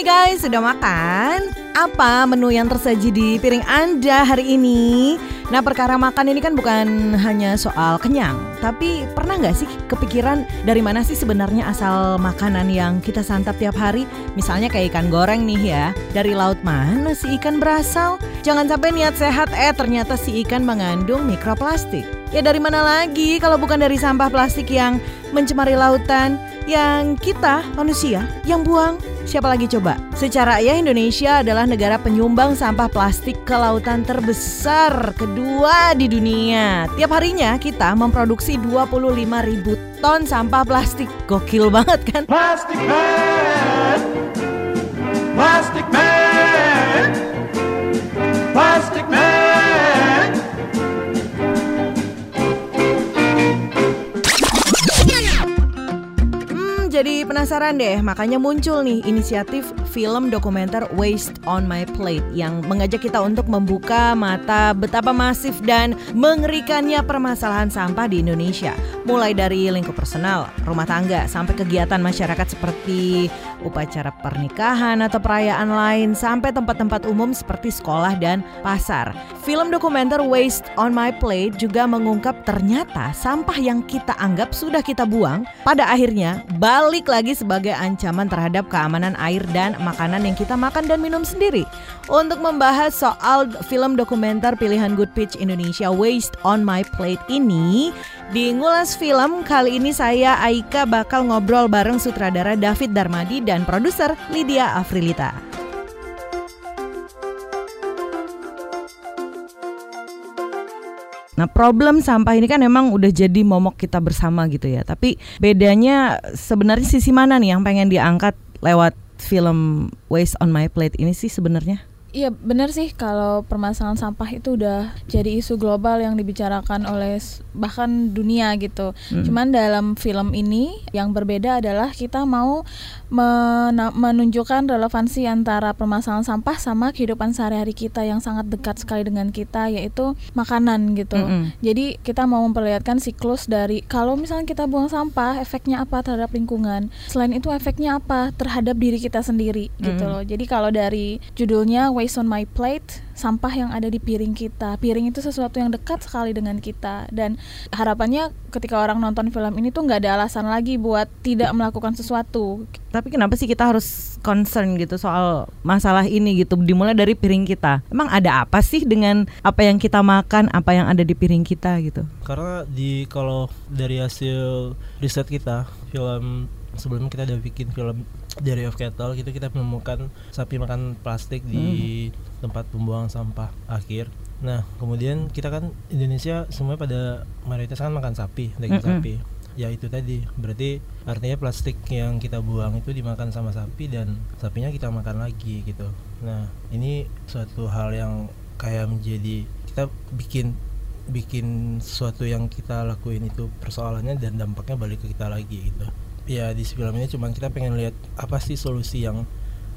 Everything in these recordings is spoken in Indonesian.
Hai guys, sudah makan? Apa menu yang tersaji di piring Anda hari ini? Nah perkara makan ini kan bukan hanya soal kenyang Tapi pernah nggak sih kepikiran dari mana sih sebenarnya asal makanan yang kita santap tiap hari? Misalnya kayak ikan goreng nih ya Dari laut mana si ikan berasal? Jangan sampai niat sehat eh ternyata si ikan mengandung mikroplastik Ya dari mana lagi kalau bukan dari sampah plastik yang mencemari lautan Yang kita manusia yang buang Siapa lagi coba? Secara ya Indonesia adalah negara penyumbang sampah plastik ke lautan terbesar kedua di dunia. Tiap harinya kita memproduksi 25 ribu ton sampah plastik. Gokil banget kan? Plastic man, plastic man, plastic man. Jadi penasaran deh, makanya muncul nih inisiatif film dokumenter Waste on My Plate yang mengajak kita untuk membuka mata betapa masif dan mengerikannya permasalahan sampah di Indonesia. Mulai dari lingkup personal, rumah tangga, sampai kegiatan masyarakat seperti upacara pernikahan atau perayaan lain, sampai tempat-tempat umum seperti sekolah dan pasar. Film dokumenter Waste on My Plate juga mengungkap ternyata sampah yang kita anggap sudah kita buang, pada akhirnya balik lagi sebagai ancaman terhadap keamanan air dan makanan yang kita makan dan minum sendiri. Untuk membahas soal film dokumenter pilihan Good Pitch Indonesia Waste on My Plate ini, di Ngulas Film kali ini saya Aika bakal ngobrol bareng sutradara David Darmadi dan produser Lydia Afrilita. Nah, problem sampah ini kan emang udah jadi momok kita bersama gitu ya. Tapi bedanya sebenarnya sisi mana nih yang pengen diangkat lewat film Waste on My Plate ini sih sebenarnya? Iya benar sih kalau permasalahan sampah itu udah jadi isu global yang dibicarakan oleh bahkan dunia gitu. Hmm. Cuman dalam film ini yang berbeda adalah kita mau menunjukkan relevansi antara permasalahan sampah sama kehidupan sehari-hari kita yang sangat dekat sekali dengan kita yaitu makanan gitu. Hmm. Jadi kita mau memperlihatkan siklus dari kalau misalnya kita buang sampah efeknya apa terhadap lingkungan. Selain itu efeknya apa terhadap diri kita sendiri hmm. gitu loh. Jadi kalau dari judulnya waste on my plate sampah yang ada di piring kita. Piring itu sesuatu yang dekat sekali dengan kita. Dan harapannya ketika orang nonton film ini tuh nggak ada alasan lagi buat tidak melakukan sesuatu. Tapi kenapa sih kita harus concern gitu soal masalah ini gitu dimulai dari piring kita? Emang ada apa sih dengan apa yang kita makan apa yang ada di piring kita gitu? Karena di kalau dari hasil riset kita film sebelumnya kita udah bikin film dari of cattle gitu kita menemukan sapi makan plastik di hmm. tempat pembuangan sampah akhir. Nah, kemudian kita kan Indonesia semua pada mayoritas kan makan sapi, daging -hmm. sapi. Ya itu tadi, berarti artinya plastik yang kita buang itu dimakan sama sapi dan sapinya kita makan lagi gitu. Nah, ini suatu hal yang kayak menjadi kita bikin bikin sesuatu yang kita lakuin itu persoalannya dan dampaknya balik ke kita lagi gitu ya di film ini cuma kita pengen lihat apa sih solusi yang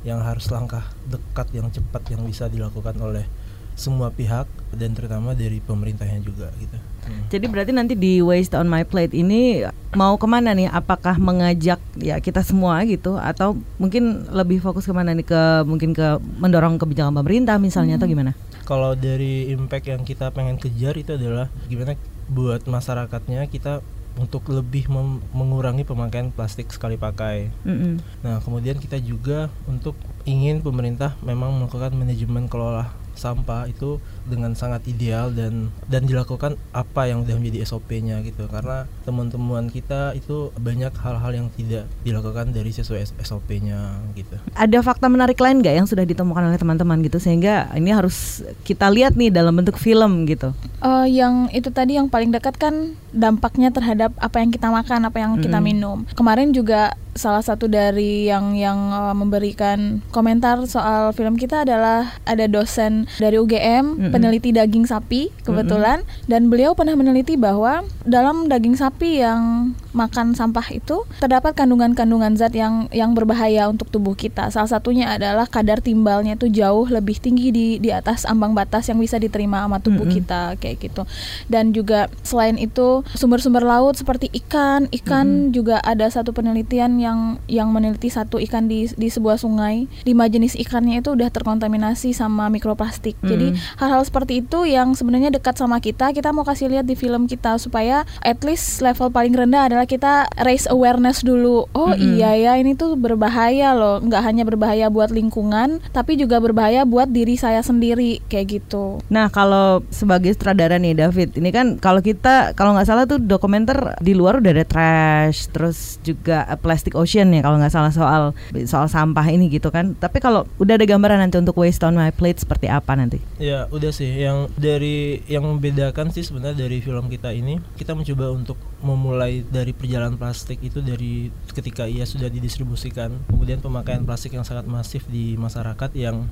yang harus langkah dekat yang cepat yang bisa dilakukan oleh semua pihak dan terutama dari pemerintahnya juga gitu. Hmm. Jadi berarti nanti di Waste on My Plate ini mau ke mana nih? Apakah mengajak ya kita semua gitu atau mungkin lebih fokus ke mana nih ke mungkin ke mendorong kebijakan pemerintah misalnya hmm. atau gimana? Kalau dari impact yang kita pengen kejar itu adalah gimana buat masyarakatnya kita untuk lebih mengurangi pemakaian plastik sekali pakai. Mm -hmm. Nah, kemudian kita juga untuk ingin pemerintah memang melakukan manajemen kelola sampah itu dengan sangat ideal dan dan dilakukan apa yang sudah menjadi SOP-nya gitu karena teman-teman kita itu banyak hal-hal yang tidak dilakukan dari sesuai SOP-nya gitu. Ada fakta menarik lain nggak yang sudah ditemukan oleh teman-teman gitu sehingga ini harus kita lihat nih dalam bentuk film gitu? Uh, yang itu tadi yang paling dekat kan dampaknya terhadap apa yang kita makan, apa yang kita minum. Kemarin juga salah satu dari yang yang uh, memberikan komentar soal film kita adalah ada dosen dari UGM mm -hmm. peneliti daging sapi kebetulan mm -hmm. dan beliau pernah meneliti bahwa dalam daging sapi yang makan sampah itu terdapat kandungan-kandungan zat yang yang berbahaya untuk tubuh kita. Salah satunya adalah kadar timbalnya itu jauh lebih tinggi di di atas ambang batas yang bisa diterima sama tubuh mm -hmm. kita kayak gitu. Dan juga selain itu sumber-sumber laut seperti ikan, ikan mm -hmm. juga ada satu penelitian yang yang meneliti satu ikan di di sebuah sungai, lima jenis ikannya itu udah terkontaminasi sama mikroplastik. Mm -hmm. Jadi hal-hal seperti itu yang sebenarnya dekat sama kita, kita mau kasih lihat di film kita supaya at least level paling rendah adalah kita raise awareness dulu. Oh mm -hmm. iya ya, ini tuh berbahaya loh. Nggak hanya berbahaya buat lingkungan, tapi juga berbahaya buat diri saya sendiri kayak gitu. Nah kalau sebagai sutradara nih David, ini kan kalau kita kalau nggak salah tuh dokumenter di luar udah ada trash, terus juga plastic ocean ya kalau nggak salah soal soal sampah ini gitu kan. Tapi kalau udah ada gambaran nanti untuk waste on my plate seperti apa nanti? Ya udah sih, yang dari yang membedakan sih sebenarnya dari film kita ini kita mencoba untuk memulai dari perjalanan plastik itu dari ketika ia sudah didistribusikan, kemudian pemakaian plastik yang sangat masif di masyarakat yang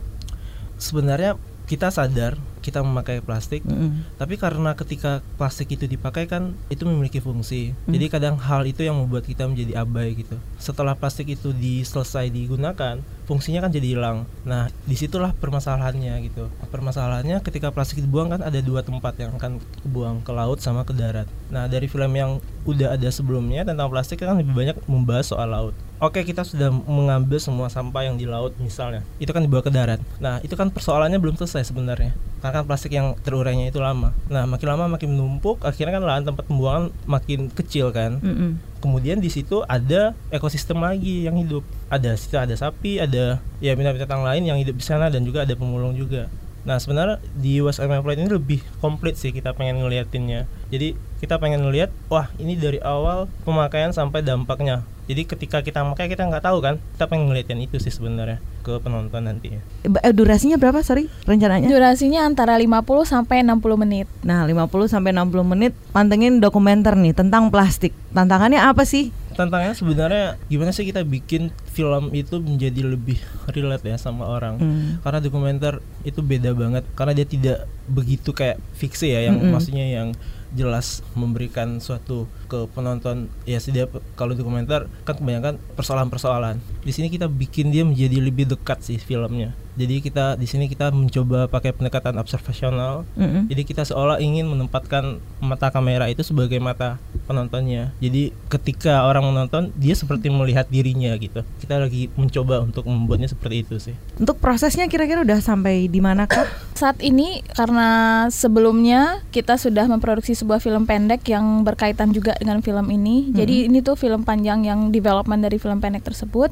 sebenarnya kita sadar kita memakai plastik, mm. tapi karena ketika plastik itu dipakai kan itu memiliki fungsi. Mm. Jadi kadang hal itu yang membuat kita menjadi abai gitu. Setelah plastik itu diselesai digunakan, fungsinya kan jadi hilang. Nah, di situlah permasalahannya gitu. Permasalahannya ketika plastik dibuang kan ada dua tempat yang akan dibuang ke laut sama ke darat. Nah, dari film yang udah ada sebelumnya tentang plastik kan lebih banyak membahas soal laut. Oke, kita sudah mengambil semua sampah yang di laut misalnya. Itu kan dibawa ke darat. Nah, itu kan persoalannya belum selesai sebenarnya. Karena kan plastik yang terurainya itu lama. Nah, makin lama makin menumpuk, akhirnya kan lahan tempat pembuangan makin kecil kan. Mm -mm. Kemudian di situ ada ekosistem lagi yang hidup. Ada situ ada sapi, ada ya binatang-binatang lain yang hidup di sana dan juga ada pemulung juga. Nah sebenarnya di West Island Flight ini lebih komplit sih kita pengen ngeliatinnya. Jadi kita pengen ngeliat, wah ini dari awal pemakaian sampai dampaknya. Jadi ketika kita pakai kita nggak tahu kan, kita pengen ngeliatin itu sih sebenarnya ke penonton nanti. Eh, durasinya berapa sorry rencananya? Durasinya antara 50 sampai 60 menit. Nah 50 sampai 60 menit pantengin dokumenter nih tentang plastik. Tantangannya apa sih? tantangannya sebenarnya gimana sih kita bikin film itu menjadi lebih relate ya sama orang mm. karena dokumenter itu beda banget karena dia tidak begitu kayak fiksi ya yang mm -hmm. maksudnya yang jelas memberikan suatu ke penonton ya dia kalau dokumenter kan kebanyakan persoalan-persoalan di sini kita bikin dia menjadi lebih dekat sih filmnya jadi kita di sini kita mencoba pakai pendekatan observasional. Mm-hmm. Jadi kita seolah ingin menempatkan mata kamera itu sebagai mata penontonnya. Jadi ketika orang menonton dia seperti melihat dirinya gitu. Kita lagi mencoba untuk membuatnya seperti itu sih. Untuk prosesnya kira-kira udah sampai di mana kak? Saat ini karena sebelumnya kita sudah memproduksi sebuah film pendek yang berkaitan juga dengan film ini. Mm-hmm. Jadi ini tuh film panjang yang development dari film pendek tersebut.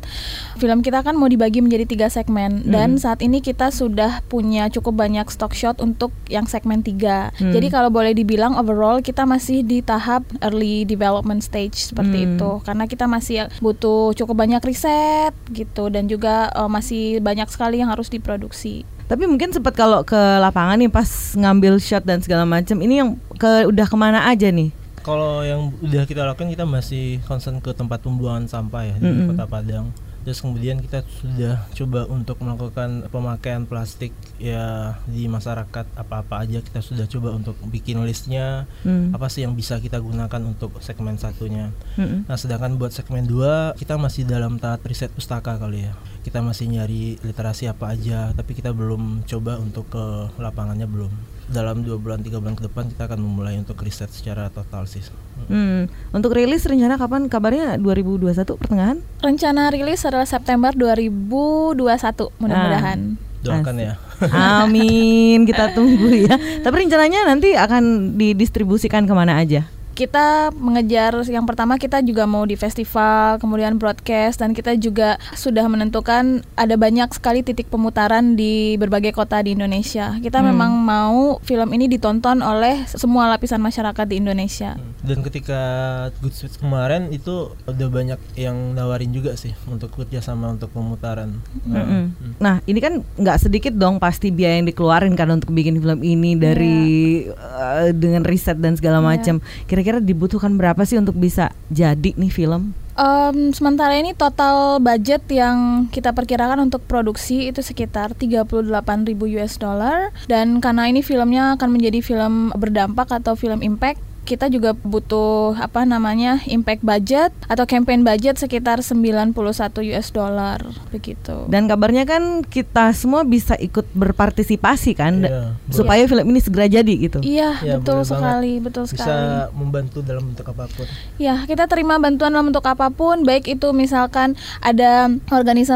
Film kita kan mau dibagi menjadi tiga segmen mm-hmm. dan saat ini kita sudah punya cukup banyak stock shot untuk yang segmen 3. Hmm. Jadi kalau boleh dibilang overall kita masih di tahap early development stage seperti hmm. itu karena kita masih butuh cukup banyak riset gitu dan juga uh, masih banyak sekali yang harus diproduksi. Tapi mungkin sempat kalau ke lapangan nih pas ngambil shot dan segala macam ini yang ke udah ke mana aja nih? Kalau yang udah kita lakukan kita masih concern ke tempat pembuangan sampah ya di mm -hmm. Kota Padang terus kemudian kita sudah coba untuk melakukan pemakaian plastik ya di masyarakat apa-apa aja kita sudah coba untuk bikin listnya hmm. apa sih yang bisa kita gunakan untuk segmen satunya hmm. nah sedangkan buat segmen dua kita masih dalam tahap riset pustaka kali ya kita masih nyari literasi apa aja tapi kita belum coba untuk ke lapangannya belum dalam dua bulan tiga bulan ke depan kita akan memulai untuk riset secara total sih. Hmm. Untuk rilis rencana kapan? Kabarnya 2021 pertengahan? Rencana rilis adalah September 2021 mudah-mudahan. Nah. Doakan ya. Amin, kita tunggu ya. Tapi rencananya nanti akan didistribusikan ke mana aja? Kita mengejar yang pertama kita juga mau di festival, kemudian broadcast dan kita juga sudah menentukan ada banyak sekali titik pemutaran di berbagai kota di Indonesia. Kita hmm. memang mau film ini ditonton oleh semua lapisan masyarakat di Indonesia. Dan ketika Good Switch kemarin itu udah banyak yang nawarin juga sih untuk kerjasama untuk pemutaran. Hmm. Hmm. hmm. Nah ini kan nggak sedikit dong pasti biaya yang dikeluarin kan untuk bikin film ini dari yeah. uh, dengan riset dan segala yeah. macam. Kira-kira kira-kira dibutuhkan berapa sih untuk bisa jadi nih film? Um, sementara ini total budget yang kita perkirakan untuk produksi itu sekitar 38 ribu US dollar dan karena ini filmnya akan menjadi film berdampak atau film impact kita juga butuh apa namanya impact budget atau campaign budget sekitar 91 US dollar begitu. Dan kabarnya kan kita semua bisa ikut berpartisipasi kan Iya, supaya film ini segera jadi gitu. Iya, Ya, betul banget. sekali, betul bisa sekali. membantu dalam bentuk apa pun. Ya, kita terima bantuan dalam bentuk apa pun, baik itu misalkan ada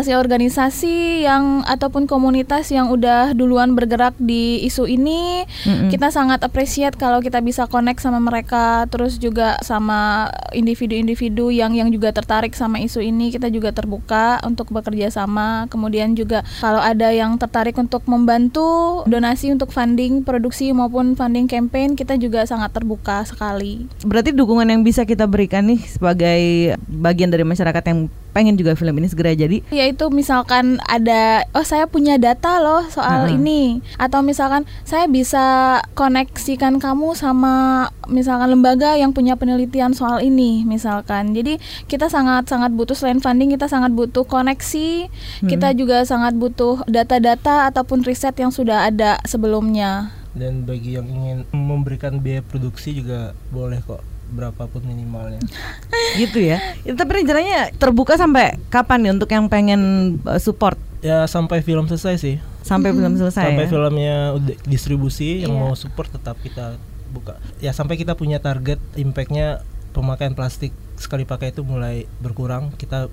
organisasi-organisasi yang ataupun komunitas yang udah duluan bergerak di isu ini, Mm-mm. kita sangat appreciate kalau kita bisa connect sama mereka, terus juga sama individu-individu yang yang juga tertarik sama isu ini, kita juga terbuka untuk bekerja sama. Kemudian juga kalau ada yang tertarik untuk membantu donasi untuk funding produksi maupun funding campaign, kita juga sangat terbuka sekali. Berarti dukungan yang bisa kita berikan nih sebagai bagian dari masyarakat yang pengen juga film ini segera jadi. yaitu misalkan ada oh saya punya data loh soal Hmm. ini. Atau misalkan saya bisa koneksikan kamu sama misalkan lembaga yang punya penelitian soal ini misalkan. Jadi kita sangat sangat butuh selain funding kita sangat butuh koneksi. Kita juga sangat butuh data-data ataupun riset yang sudah ada sebelumnya. Dan bagi yang ingin memberikan biaya produksi juga boleh kok berapapun minimalnya. gitu ya. Itu tapi rencananya terbuka sampai kapan nih untuk yang pengen uh, support Ya sampai film selesai sih. sampai film selesai sampai ya? filmnya udah distribusi yang Iya. mau support tetap kita buka. Ya sampai kita punya target impactnya pemakaian plastik sekali pakai itu mulai berkurang kita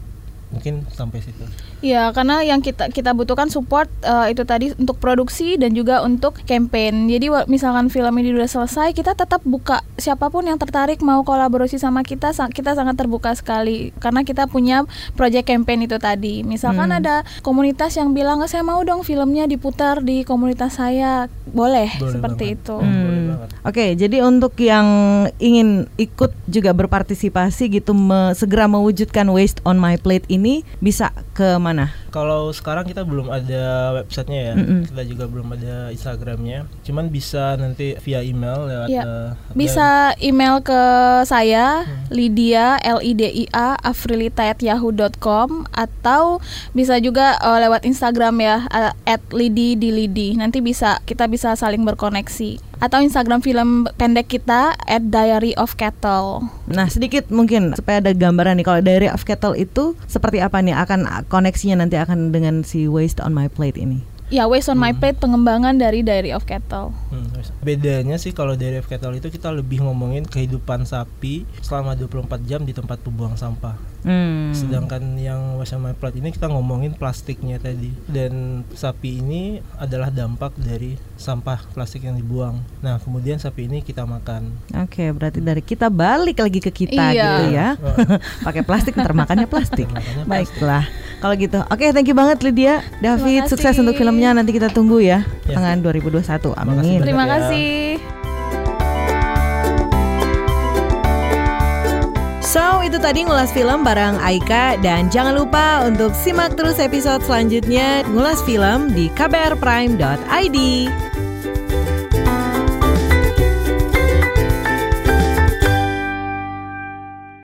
mungkin sampai situ. Ya, karena yang kita kita butuhkan support eh, itu tadi untuk produksi dan juga untuk campaign. Jadi misalkan film ini udah selesai, kita tetap buka siapa pun yang tertarik mau kolaborasi sama kita, kita sangat terbuka sekali karena kita punya project campaign itu tadi. Misalkan Hmm. ada komunitas yang bilang, "Saya mau dong filmnya diputar di komunitas saya." Boleh, Boleh seperti banget. itu. Hmm. banget. Oke, jadi untuk yang ingin ikut juga berpartisipasi gitu me- segera mewujudkan waste on my plate ini bisa ke mana? Kalau sekarang kita belum ada websitenya ya, Mm-mm. kita juga belum ada Instagramnya. Cuman bisa nanti via email lewat Iya. eh, Bisa email ke saya Lydia L I D I A afrilita@yahoo.com atau bisa juga eh, lewat Instagram ya at @lidi di lidi. Nanti bisa kita bisa saling berkoneksi. Atau Instagram film pendek kita at Diary of Cattle. Nah, sedikit mungkin supaya ada gambaran nih kalau Diary of Cattle itu seperti apa nih akan koneksinya nanti akan dengan si waste on my plate ini. Ya, Waste on My Plate pengembangan dari Diary of Cattle. Hmm, bedanya sih kalau dari F Cattle itu kita lebih ngomongin kehidupan sapi selama 24 jam di tempat pembuang sampah. Hmm. Sedangkan yang My Plate ini kita ngomongin plastiknya tadi. Dan sapi ini adalah dampak dari sampah plastik yang dibuang. Nah, kemudian sapi ini kita makan. Oke, berarti dari kita balik lagi ke kita Iya. gitu ya. Pakai plastik ntar makannya plastik. Baiklah. Kalau gitu. Oke, thank you banget Lydia. David, kasih. sukses untuk filmnya nanti kita tunggu ya. Ya. Tangan 2021. kasih Amin. banyak. Terima ya. So, itu tadi ngulas film bareng Aika dan jangan lupa untuk simak terus episode selanjutnya ngulas film di kbrprime.id.